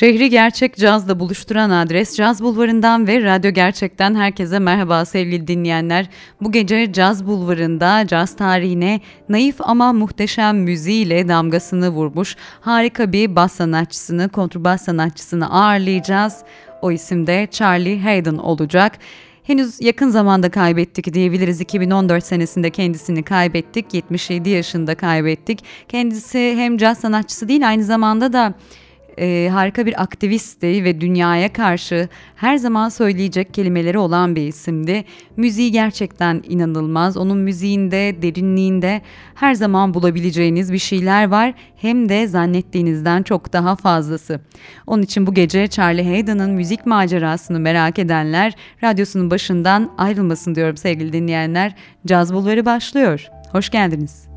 Şehri gerçek cazla buluşturan adres Caz Bulvarı'ndan ve Radyo Gerçek'ten herkese merhaba sevgili dinleyenler. Bu gece Caz Bulvarı'nda caz tarihine naif ama muhteşem müziğiyle damgasını vurmuş harika bir bas sanatçısını, kontrbas sanatçısını ağırlayacağız. O isim de Charlie Hayden olacak. Henüz yakın zamanda kaybettik diyebiliriz. 2014 senesinde kendisini kaybettik. 77 yaşında kaybettik. Kendisi hem caz sanatçısı değil aynı zamanda da e, harika bir aktivistti ve dünyaya karşı her zaman söyleyecek kelimeleri olan bir isimdi. Müziği gerçekten inanılmaz. Onun müziğinde, derinliğinde her zaman bulabileceğiniz bir şeyler var. Hem de zannettiğinizden çok daha fazlası. Onun için bu gece Charlie Hayden'ın müzik macerasını merak edenler radyosunun başından ayrılmasın diyorum sevgili dinleyenler. Caz Bulvarı başlıyor. Hoş geldiniz.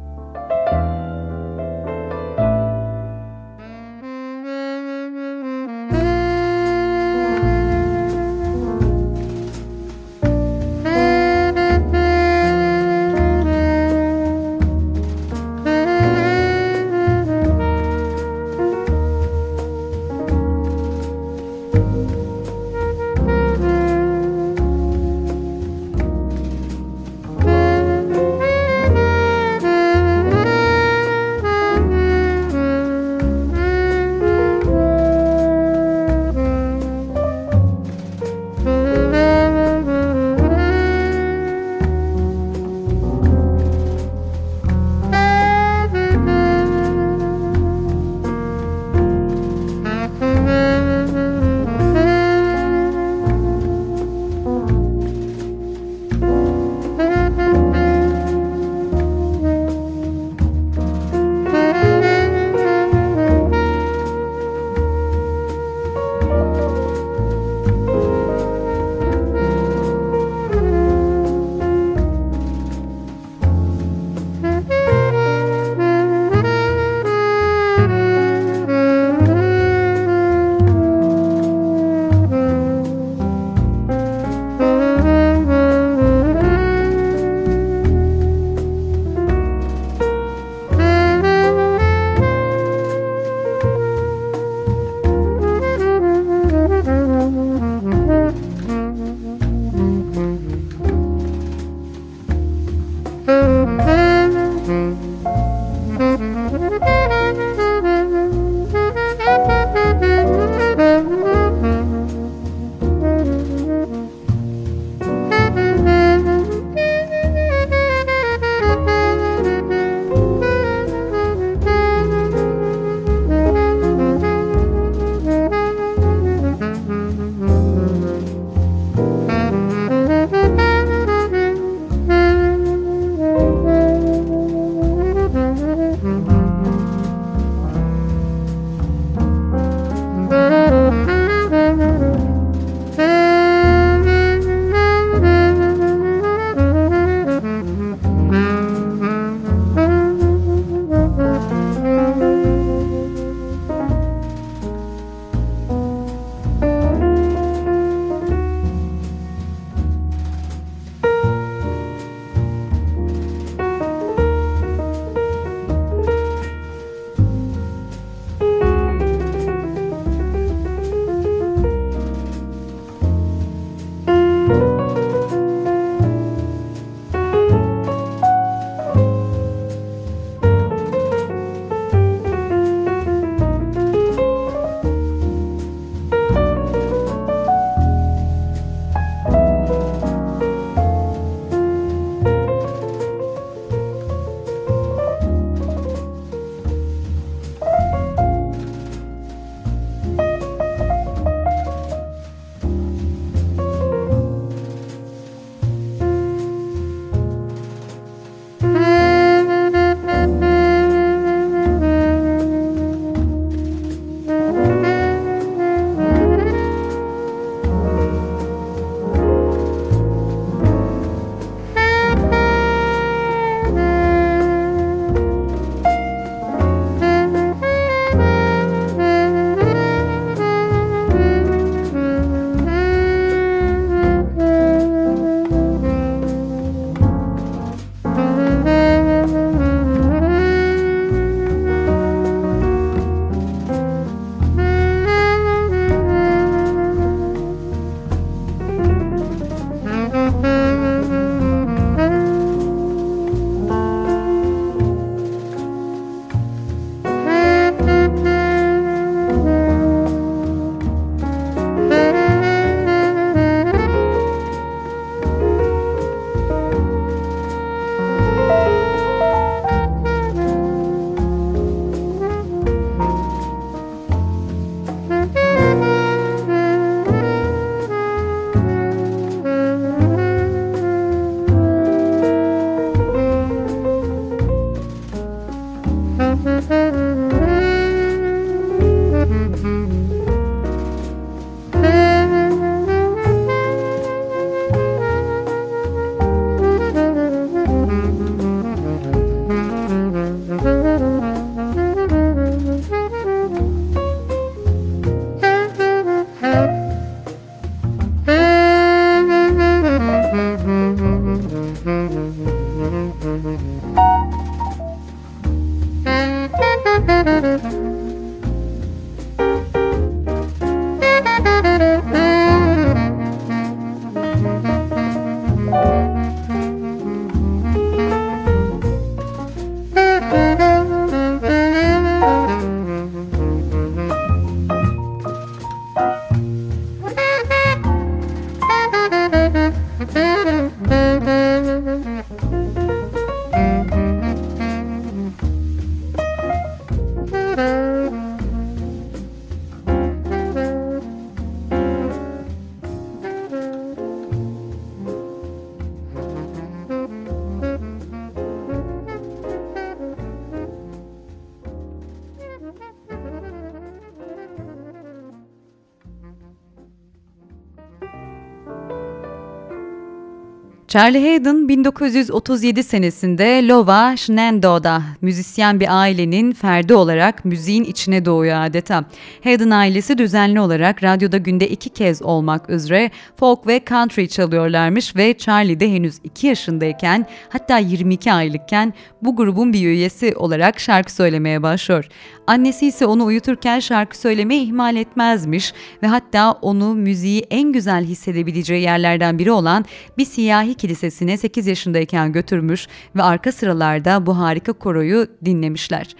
Charlie Hayden 1937 senesinde Lova Shenandoah'da müzisyen bir ailenin ferdi olarak müziğin içine doğuyor adeta. Hayden ailesi düzenli olarak radyoda günde iki kez olmak üzere folk ve country çalıyorlarmış ve Charlie de henüz 2 yaşındayken hatta 22 aylıkken bu grubun bir üyesi olarak şarkı söylemeye başlıyor. Annesi ise onu uyuturken şarkı söylemeyi ihmal etmezmiş ve hatta onu müziği en güzel hissedebileceği yerlerden biri olan bir siyahi kilisesine 8 yaşındayken götürmüş ve arka sıralarda bu harika koroyu dinlemişler.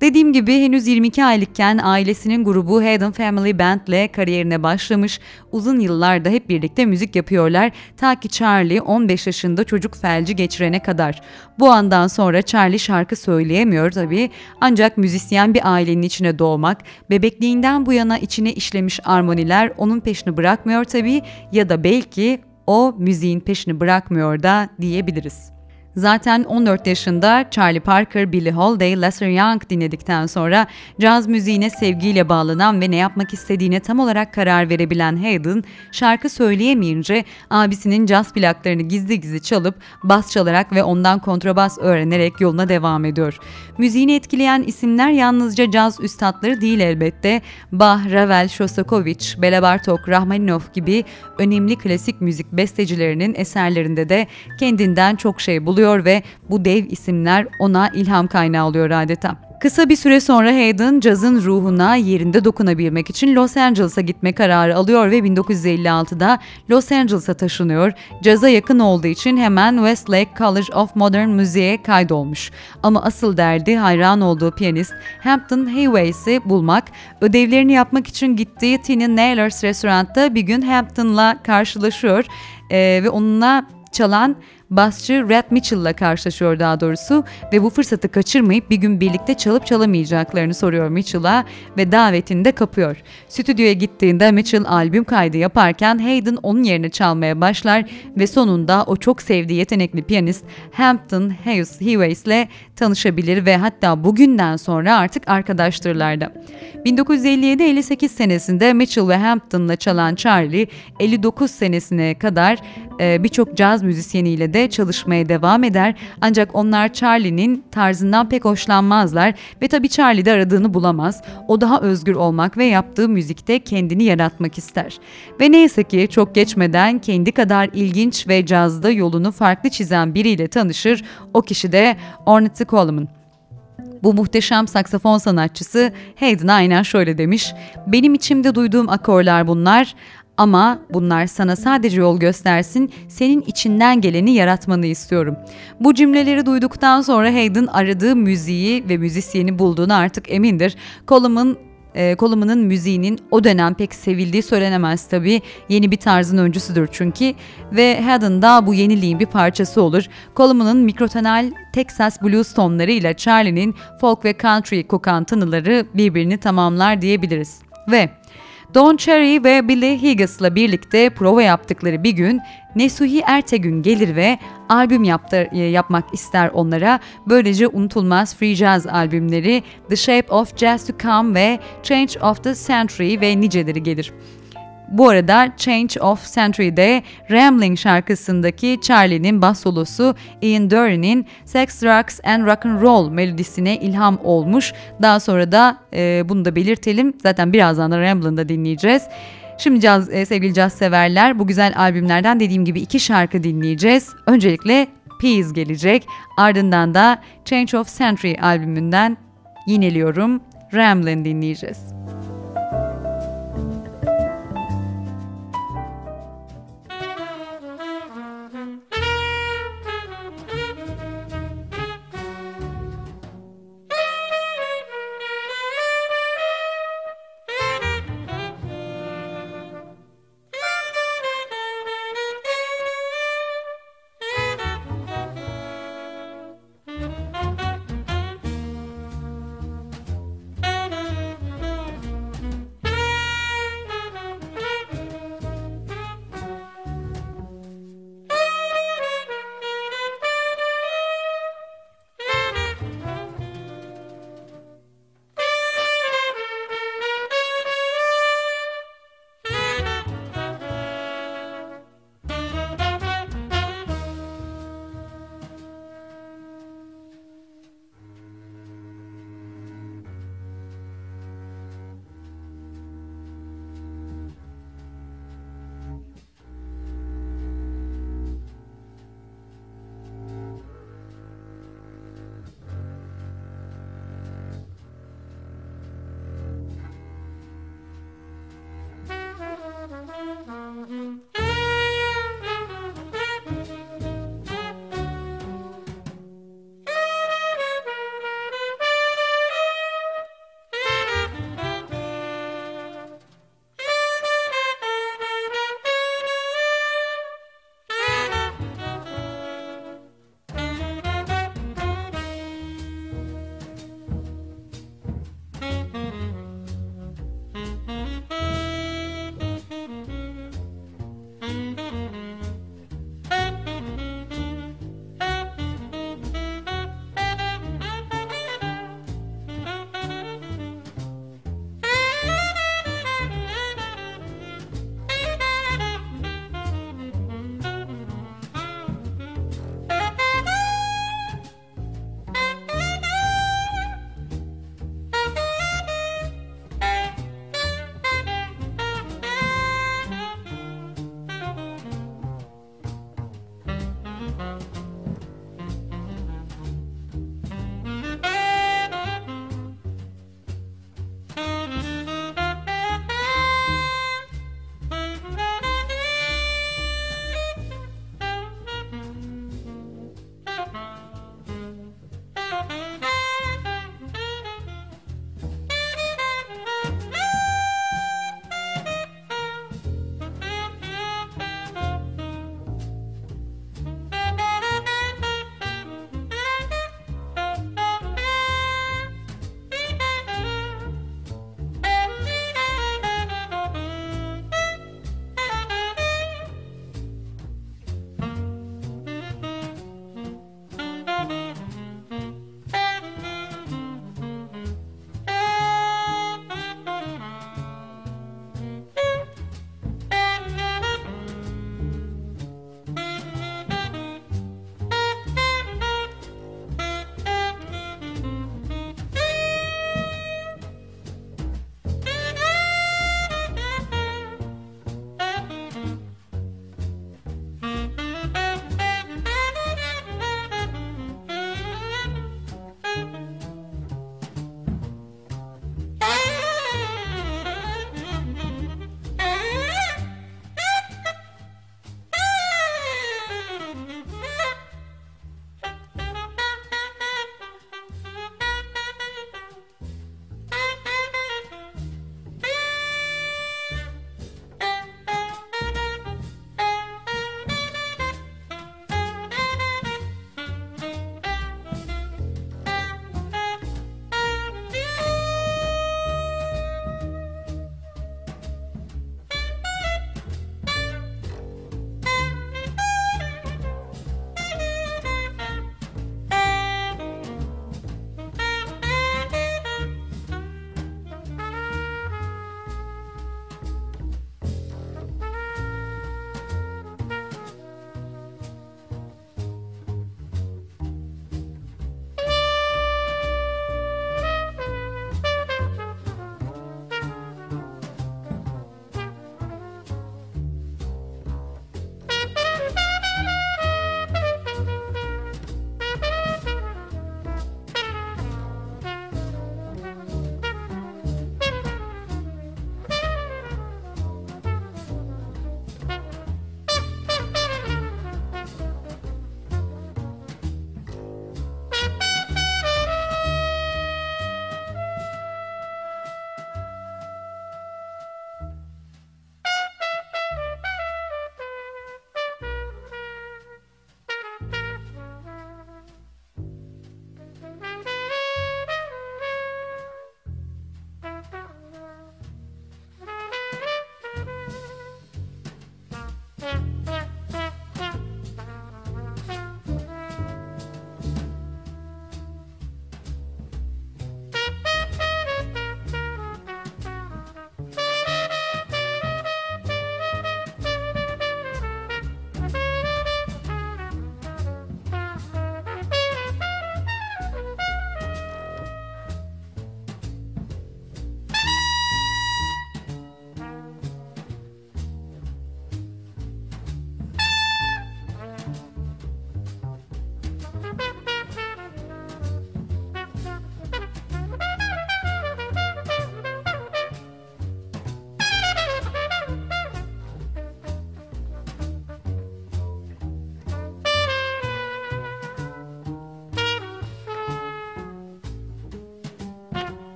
Dediğim gibi henüz 22 aylıkken ailesinin grubu Hayden Family Band ile kariyerine başlamış, uzun yıllarda hep birlikte müzik yapıyorlar ta ki Charlie 15 yaşında çocuk felci geçirene kadar. Bu andan sonra Charlie şarkı söyleyemiyor tabii ancak müzisyen bir ailenin içine doğmak, bebekliğinden bu yana içine işlemiş armoniler onun peşini bırakmıyor tabii ya da belki o müziğin peşini bırakmıyor da diyebiliriz. Zaten 14 yaşında Charlie Parker, Billie Holiday, Lester Young dinledikten sonra caz müziğine sevgiyle bağlanan ve ne yapmak istediğine tam olarak karar verebilen Hayden, şarkı söyleyemeyince abisinin caz plaklarını gizli gizli çalıp bas çalarak ve ondan kontrabas öğrenerek yoluna devam ediyor. Müziğini etkileyen isimler yalnızca caz üstadları değil elbette. Bach, Ravel, Shostakovich, Bela Bartok, Rahmaninov gibi önemli klasik müzik bestecilerinin eserlerinde de kendinden çok şey buluyor oluyor ve bu dev isimler ona ilham kaynağı oluyor adeta. Kısa bir süre sonra Hayden cazın ruhuna yerinde dokunabilmek için Los Angeles'a gitme kararı alıyor ve 1956'da Los Angeles'a taşınıyor. Caza yakın olduğu için hemen Westlake College of Modern Music'e kaydolmuş. Ama asıl derdi hayran olduğu piyanist Hampton Hayways'i bulmak. Ödevlerini yapmak için gittiği Tina Naylor's restoranda bir gün Hampton'la karşılaşıyor ee, ve onunla çalan basçı Red Mitchell'la karşılaşıyor daha doğrusu ve bu fırsatı kaçırmayıp bir gün birlikte çalıp çalamayacaklarını soruyor Mitchell'a ve davetini de kapıyor. Stüdyoya gittiğinde Mitchell albüm kaydı yaparken Hayden onun yerine çalmaya başlar ve sonunda o çok sevdiği yetenekli piyanist Hampton Hayes Heways ile tanışabilir ve hatta bugünden sonra artık arkadaştırlar da. 1957-58 senesinde Mitchell ve Hampton'la çalan Charlie 59 senesine kadar birçok caz müzisyeniyle de çalışmaya devam eder. Ancak onlar Charlie'nin tarzından pek hoşlanmazlar ve tabii Charlie de aradığını bulamaz. O daha özgür olmak ve yaptığı müzikte kendini yaratmak ister. Ve neyse ki çok geçmeden kendi kadar ilginç ve cazda yolunu farklı çizen biriyle tanışır. O kişi de Ornette Coleman. Bu muhteşem saksafon sanatçısı Hayden aynen şöyle demiş. Benim içimde duyduğum akorlar bunlar ama bunlar sana sadece yol göstersin, senin içinden geleni yaratmanı istiyorum. Bu cümleleri duyduktan sonra Hayden aradığı müziği ve müzisyeni bulduğunu artık emindir. Coleman e, müziğinin o dönem pek sevildiği söylenemez tabii. Yeni bir tarzın öncüsüdür çünkü ve Haddon da bu yeniliğin bir parçası olur. Coleman'ın mikrotonal Texas blues tonlarıyla Charlie'nin folk ve country kokan tınıları birbirini tamamlar diyebiliriz. Ve Don Cherry ve Billy Higgins'la birlikte prova yaptıkları bir gün Nesuhi Ertegün gelir ve albüm yaptır, e, yapmak ister onlara. Böylece unutulmaz free jazz albümleri The Shape of Jazz to Come ve Change of the Century ve niceleri gelir. Bu arada Change of Century'de Rambling şarkısındaki Charlie'nin bas solosu Ian Dury'nin Sex, Drugs and Rock and Roll melodisine ilham olmuş. Daha sonra da e, bunu da belirtelim. Zaten birazdan da Rambling'da dinleyeceğiz. Şimdi caz, e, sevgili caz severler bu güzel albümlerden dediğim gibi iki şarkı dinleyeceğiz. Öncelikle Peace gelecek. Ardından da Change of Century albümünden yineliyorum. Ramblin dinleyeceğiz.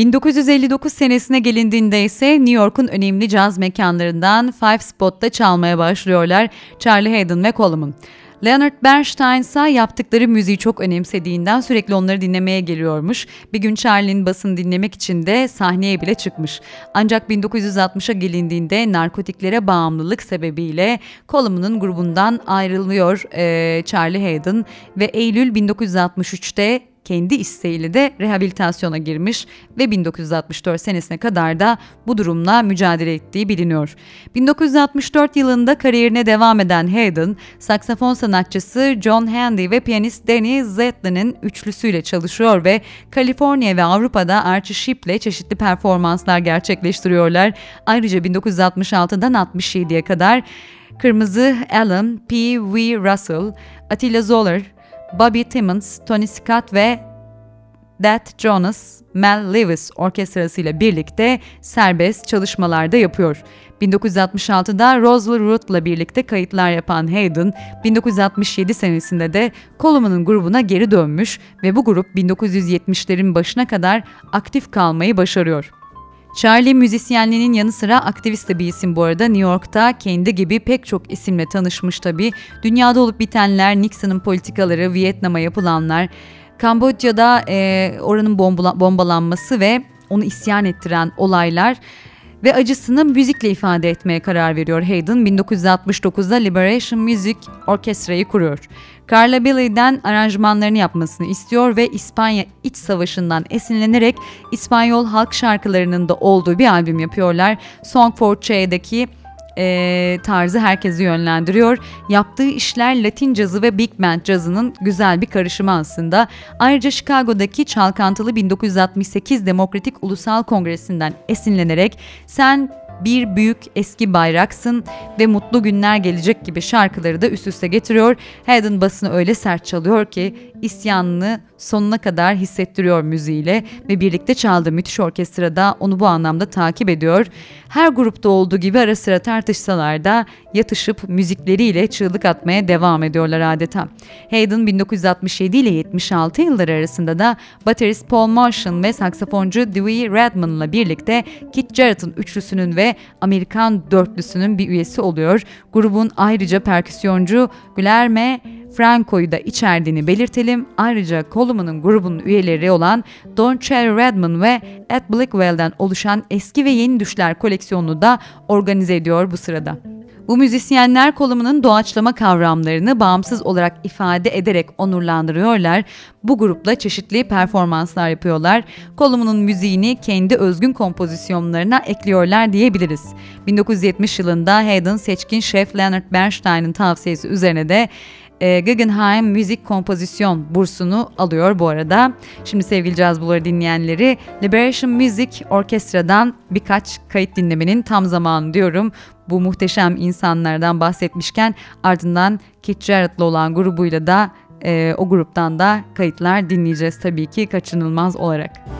1959 senesine gelindiğinde ise New York'un önemli caz mekanlarından Five Spot'ta çalmaya başlıyorlar Charlie Hayden ve Coleman. Leonard Bernstein ise yaptıkları müziği çok önemsediğinden sürekli onları dinlemeye geliyormuş. Bir gün Charlie'nin basını dinlemek için de sahneye bile çıkmış. Ancak 1960'a gelindiğinde narkotiklere bağımlılık sebebiyle Coleman'ın grubundan ayrılıyor e, Charlie Hayden ve Eylül 1963'te kendi isteğiyle de rehabilitasyona girmiş ve 1964 senesine kadar da bu durumla mücadele ettiği biliniyor. 1964 yılında kariyerine devam eden Hayden, saksafon sanatçısı John Handy ve piyanist Danny Zetlin'in üçlüsüyle çalışıyor ve Kaliforniya ve Avrupa'da Archie Sheep'le çeşitli performanslar gerçekleştiriyorlar. Ayrıca 1966'dan 67'ye kadar Kırmızı Alan, P. V. Russell, Attila Zoller, Bobby Timmons, Tony Scott ve That Jonas, Mel Lewis orkestrasıyla birlikte serbest çalışmalarda yapıyor. 1966'da Roswell Root'la birlikte kayıtlar yapan Hayden, 1967 senesinde de Coleman'ın grubuna geri dönmüş ve bu grup 1970'lerin başına kadar aktif kalmayı başarıyor. Charlie müzisyenliğinin yanı sıra aktivist de bir isim bu arada. New York'ta kendi gibi pek çok isimle tanışmış tabii. Dünyada olup bitenler, Nixon'ın politikaları, Vietnam'a yapılanlar, Kamboçya'da e, oranın bombala, bombalanması ve onu isyan ettiren olaylar ve acısını müzikle ifade etmeye karar veriyor Hayden. 1969'da Liberation Music Orkestra'yı kuruyor. Carla Billy'den aranjmanlarını yapmasını istiyor ve İspanya İç Savaşı'ndan esinlenerek İspanyol halk şarkılarının da olduğu bir albüm yapıyorlar. Song for Che'deki e, tarzı herkesi yönlendiriyor. Yaptığı işler Latin cazı ve Big Band cazının güzel bir karışımı aslında. Ayrıca Chicago'daki çalkantılı 1968 Demokratik Ulusal Kongresi'nden esinlenerek sen bir büyük eski bayraksın ve mutlu günler gelecek gibi şarkıları da üst üste getiriyor. Hayden basını öyle sert çalıyor ki isyanını sonuna kadar hissettiriyor müziğiyle ve birlikte çaldığı müthiş orkestrada onu bu anlamda takip ediyor. Her grupta olduğu gibi ara sıra tartışsalar da yatışıp müzikleriyle çığlık atmaya devam ediyorlar adeta. Hayden 1967 ile 76 yılları arasında da baterist Paul Marshall ve saksafoncu Dewey Redman'la birlikte Kit Jarrett'ın üçlüsünün ve Amerikan dörtlüsünün bir üyesi oluyor. Grubun ayrıca perküsyoncu Guilherme Franco'yu da içerdiğini belirtelim. Ayrıca Coleman'ın grubunun üyeleri olan Don Cherry Redman ve Ed Blackwell'den oluşan eski ve yeni düşler koleksiyonunu da organize ediyor bu sırada. Bu müzisyenler Coleman'ın doğaçlama kavramlarını bağımsız olarak ifade ederek onurlandırıyorlar. Bu grupla çeşitli performanslar yapıyorlar. Coleman'ın müziğini kendi özgün kompozisyonlarına ekliyorlar diyebiliriz. 1970 yılında Hayden seçkin şef Leonard Bernstein'in tavsiyesi üzerine de e, Guggenheim Müzik Kompozisyon bursunu alıyor bu arada. Şimdi sevgili caz buları dinleyenleri Liberation Music Orkestra'dan birkaç kayıt dinlemenin tam zamanı diyorum. Bu muhteşem insanlardan bahsetmişken ardından Keith Jarrett'la olan grubuyla da e, o gruptan da kayıtlar dinleyeceğiz tabii ki kaçınılmaz olarak.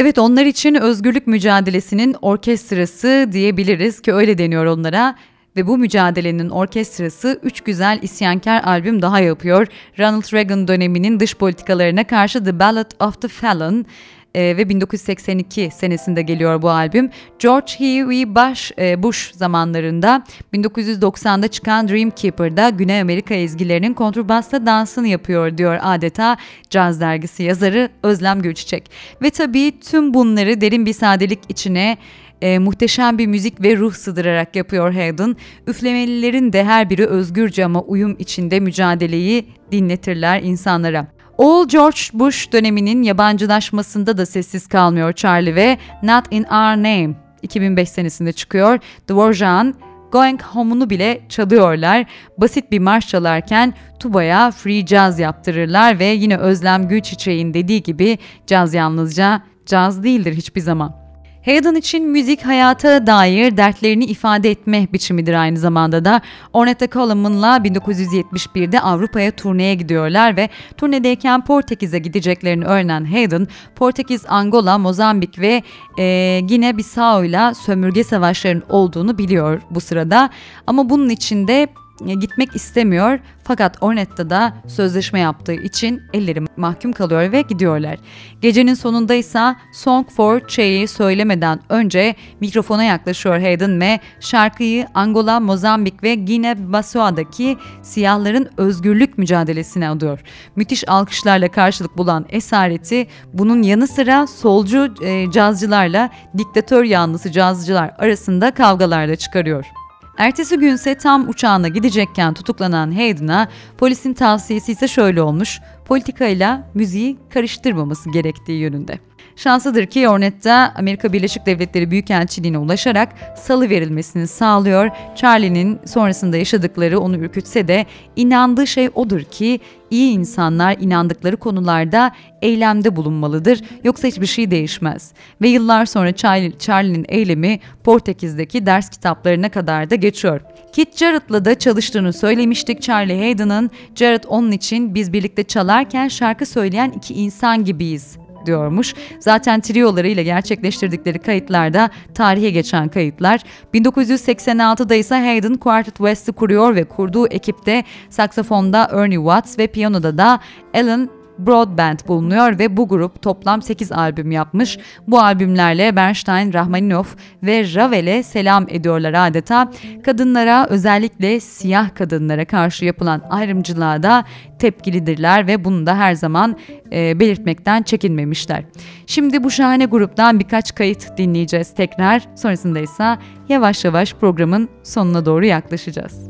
Evet onlar için özgürlük mücadelesinin orkestrası diyebiliriz ki öyle deniyor onlara ve bu mücadelenin orkestrası üç güzel isyankar albüm daha yapıyor. Ronald Reagan döneminin dış politikalarına karşı The Ballad of the Felon, e, ve 1982 senesinde geliyor bu albüm. George H.W. Bush, e, Bush zamanlarında 1990'da çıkan Dreamkeeper'da Güney Amerika ezgilerinin kontrbasla dansını yapıyor diyor adeta caz dergisi yazarı Özlem Gülçiçek. Ve tabii tüm bunları derin bir sadelik içine e, muhteşem bir müzik ve ruh sığdırarak yapıyor Hayden. Üflemelilerin de her biri özgürce ama uyum içinde mücadeleyi dinletirler insanlara. Oğul George Bush döneminin yabancılaşmasında da sessiz kalmıyor Charlie ve Not in Our Name 2005 senesinde çıkıyor. Dvorak'ın Going Home'unu bile çalıyorlar. Basit bir marş çalarken tubaya free jazz yaptırırlar ve yine Özlem Gülçiçek'in dediği gibi caz yalnızca caz değildir hiçbir zaman. Hayden için müzik hayata dair dertlerini ifade etme biçimidir aynı zamanda da. Ornette Coleman'la 1971'de Avrupa'ya turneye gidiyorlar ve turnedeyken Portekiz'e gideceklerini öğrenen Hayden, Portekiz, Angola, Mozambik ve e, Gine Bissau'yla sömürge savaşlarının olduğunu biliyor bu sırada. Ama bunun içinde gitmek istemiyor fakat Ornet'te da sözleşme yaptığı için elleri mahkum kalıyor ve gidiyorlar. Gecenin sonunda ise Song for Che'yi söylemeden önce mikrofona yaklaşıyor Hayden ve şarkıyı Angola, Mozambik ve Gine-Bissau'daki siyahların özgürlük mücadelesine adıyor. Müthiş alkışlarla karşılık bulan esareti bunun yanı sıra solcu e, cazcılarla diktatör yanlısı cazcılar arasında kavgalarda çıkarıyor. Ertesi günse tam uçağına gidecekken tutuklanan Hayden'a polisin tavsiyesi ise şöyle olmuş, politikayla müziği karıştırmaması gerektiği yönünde. Şanslıdır ki Ornet'te Amerika Birleşik Devletleri Büyükelçiliğine ulaşarak salı verilmesini sağlıyor. Charlie'nin sonrasında yaşadıkları onu ürkütse de inandığı şey odur ki iyi insanlar inandıkları konularda eylemde bulunmalıdır yoksa hiçbir şey değişmez. Ve yıllar sonra Charlie'nin eylemi Portekiz'deki ders kitaplarına kadar da geçiyor. Kit Jarrett'la da çalıştığını söylemiştik Charlie Hayden'ın. Jarrett onun için biz birlikte çalarken şarkı söyleyen iki insan gibiyiz diyormuş. Zaten triolarıyla gerçekleştirdikleri kayıtlarda tarihe geçen kayıtlar. 1986'da ise Hayden Quartet West'i kuruyor ve kurduğu ekipte saksafonda Ernie Watts ve piyanoda da Alan Broadband bulunuyor ve bu grup toplam 8 albüm yapmış. Bu albümlerle Bernstein, Rahmaninov ve Ravel'e selam ediyorlar adeta. Kadınlara özellikle siyah kadınlara karşı yapılan ayrımcılığa da tepkilidirler ve bunu da her zaman e, belirtmekten çekinmemişler. Şimdi bu şahane gruptan birkaç kayıt dinleyeceğiz tekrar. Sonrasında ise yavaş yavaş programın sonuna doğru yaklaşacağız.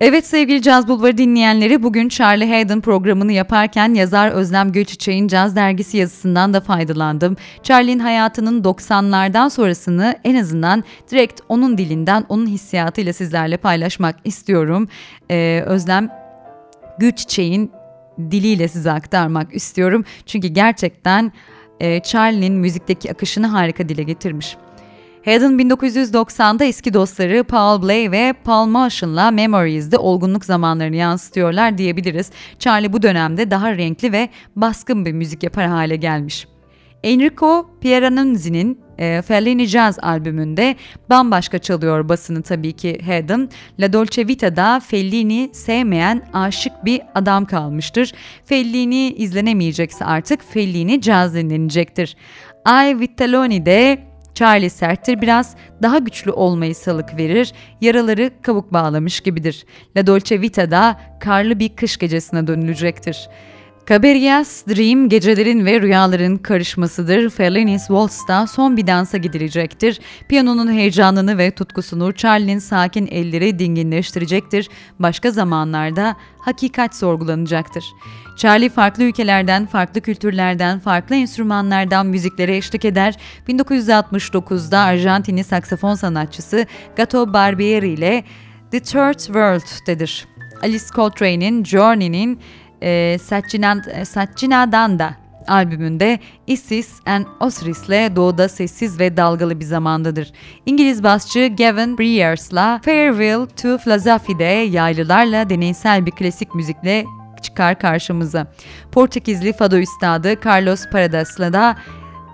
Evet sevgili Caz Bulvarı dinleyenleri bugün Charlie Hayden programını yaparken yazar Özlem Göçiçek'in Caz Dergisi yazısından da faydalandım. Charlie'nin hayatının 90'lardan sonrasını en azından direkt onun dilinden, onun hissiyatıyla sizlerle paylaşmak istiyorum. Ee, Özlem Gülçiçek'in diliyle size aktarmak istiyorum. Çünkü gerçekten e, Charlie'nin müzikteki akışını harika dile getirmiş. Hayden 1990'da eski dostları Paul Bley ve Paul Marshall'la Memories'de olgunluk zamanlarını yansıtıyorlar diyebiliriz. Charlie bu dönemde daha renkli ve baskın bir müzik yapar hale gelmiş. Enrico Pieranunzi'nin e, Fellini Jazz albümünde bambaşka çalıyor basını tabii ki Hayden. La Dolce Vita'da Fellini sevmeyen aşık bir adam kalmıştır. Fellini izlenemeyecekse artık Fellini Jazz dinlenecektir. Ay Vitelloni'de Charlie serttir biraz, daha güçlü olmayı salık verir, yaraları kabuk bağlamış gibidir. La Dolce Vita'da karlı bir kış gecesine dönülecektir. Caberias Dream gecelerin ve rüyaların karışmasıdır. Fellini's Waltz'da son bir dansa gidilecektir. Piyanonun heyecanını ve tutkusunu Charlie'nin sakin elleri dinginleştirecektir. Başka zamanlarda hakikat sorgulanacaktır. Charlie farklı ülkelerden, farklı kültürlerden, farklı enstrümanlardan müziklere eşlik eder. 1969'da Arjantinli saksafon sanatçısı Gato Barbieri ile The Third World'dedir. Alice Coltrane'in, Journey'nin e, Satchina'dan da albümünde Isis and Osiris'le doğuda sessiz ve dalgalı bir zamandadır. İngiliz basçı Gavin Briers'la Farewell to Philosophie'de yaylılarla deneysel bir klasik müzikle çıkar karşımıza. Portekizli fado üstadı Carlos Paradas'la da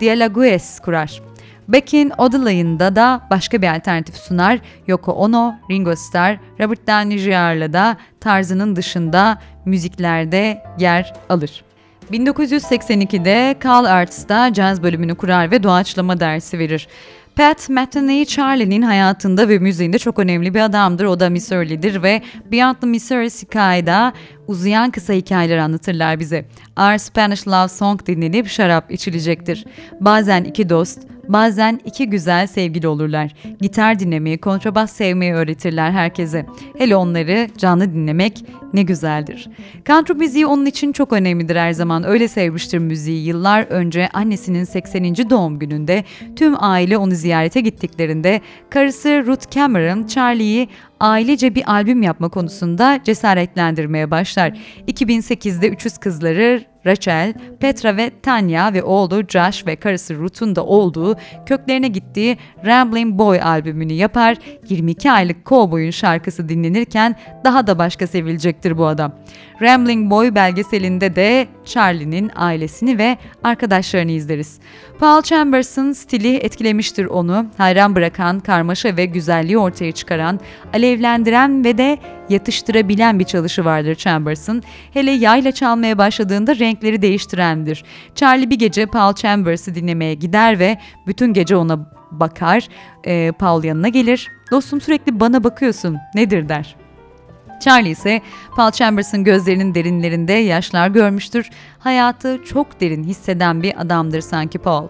Dialogues kurar. Beck'in Odelay'ında da başka bir alternatif sunar. Yoko Ono, Ringo Starr, Robert Downey Jr.'la da tarzının dışında müziklerde yer alır. 1982'de Carl Arts'ta caz bölümünü kurar ve doğaçlama dersi verir. Pat Metheny Charlie'nin hayatında ve müziğinde çok önemli bir adamdır. O da Missouri'lidir ve Beyond Missouri Sky'da uzayan kısa hikayeler anlatırlar bize. Our Spanish Love Song dinlenip şarap içilecektir. Bazen iki dost, Bazen iki güzel sevgili olurlar. Gitar dinlemeyi, kontrabas sevmeyi öğretirler herkese. Hele onları canlı dinlemek ne güzeldir. Country müziği onun için çok önemlidir her zaman. Öyle sevmiştir müziği. Yıllar önce annesinin 80. doğum gününde tüm aile onu ziyarete gittiklerinde karısı Ruth Cameron Charlie'yi ailece bir albüm yapma konusunda cesaretlendirmeye başlar. 2008'de Üçüz Kızları Rachel, Petra ve Tanya ve oğlu Josh ve karısı Ruth'un da olduğu köklerine gittiği Rambling Boy albümünü yapar. 22 aylık kovboyun şarkısı dinlenirken daha da başka sevilecektir bu adam. Rambling Boy belgeselinde de Charlie'nin ailesini ve arkadaşlarını izleriz. Paul Chambers'ın stili etkilemiştir onu. Hayran bırakan, karmaşa ve güzelliği ortaya çıkaran, alevlendiren ve de yatıştırabilen bir çalışı vardır Chambers'ın. Hele yayla çalmaya başladığında renkleri değiştirendir. Charlie bir gece Paul Chambers'ı dinlemeye gider ve bütün gece ona bakar. Ee, Paul yanına gelir. Dostum sürekli bana bakıyorsun nedir der. Charlie ise Paul Chambers'ın gözlerinin derinlerinde yaşlar görmüştür. Hayatı çok derin hisseden bir adamdır sanki Paul.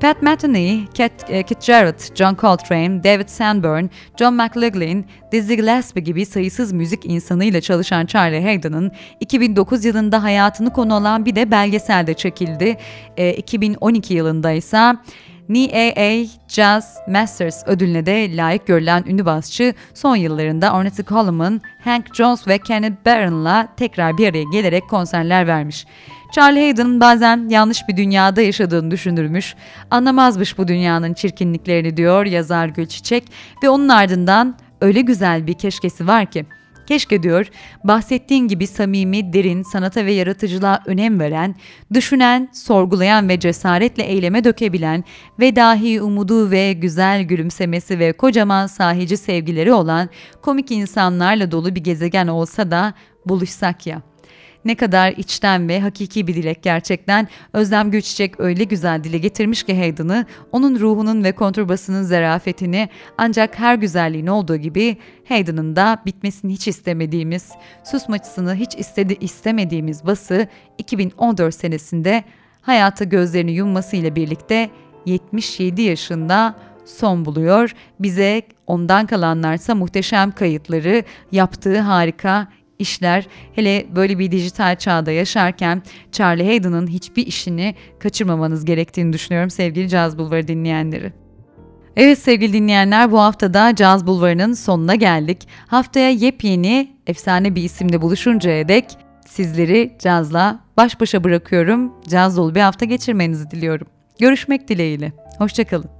Pat Metheny, Kit, e, Kit Jarrett, John Coltrane, David Sanborn, John McLaughlin, Dizzy Gillespie gibi sayısız müzik insanıyla çalışan Charlie Hayden'ın 2009 yılında hayatını konu alan bir de belgeselde çekildi. E, 2012 yılında ise NAA Jazz Masters ödülüne de layık görülen ünlü basçı son yıllarında Ornette Coleman, Hank Jones ve Kenneth Barron'la tekrar bir araya gelerek konserler vermiş. Charlie Hayden bazen yanlış bir dünyada yaşadığını düşünürmüş, anlamazmış bu dünyanın çirkinliklerini diyor yazar Gülçiçek ve onun ardından öyle güzel bir keşkesi var ki Keşke diyor, bahsettiğin gibi samimi, derin, sanata ve yaratıcılığa önem veren, düşünen, sorgulayan ve cesaretle eyleme dökebilen ve dahi umudu ve güzel gülümsemesi ve kocaman sahici sevgileri olan komik insanlarla dolu bir gezegen olsa da buluşsak ya.'' Ne kadar içten ve hakiki bir dilek gerçekten. Özlem Gülçiçek öyle güzel dile getirmiş ki Hayden'ı, onun ruhunun ve konturbasının zerafetini ancak her güzelliğin olduğu gibi Hayden'ın da bitmesini hiç istemediğimiz, susmaçısını hiç istedi istemediğimiz bası 2014 senesinde hayata gözlerini yummasıyla birlikte 77 yaşında son buluyor. Bize ondan kalanlarsa muhteşem kayıtları, yaptığı harika işler hele böyle bir dijital çağda yaşarken Charlie Hayden'ın hiçbir işini kaçırmamanız gerektiğini düşünüyorum sevgili Caz Bulvarı dinleyenleri. Evet sevgili dinleyenler bu haftada Caz Bulvarı'nın sonuna geldik. Haftaya yepyeni efsane bir isimle buluşuncaya dek sizleri cazla baş başa bırakıyorum. Caz dolu bir hafta geçirmenizi diliyorum. Görüşmek dileğiyle. Hoşçakalın.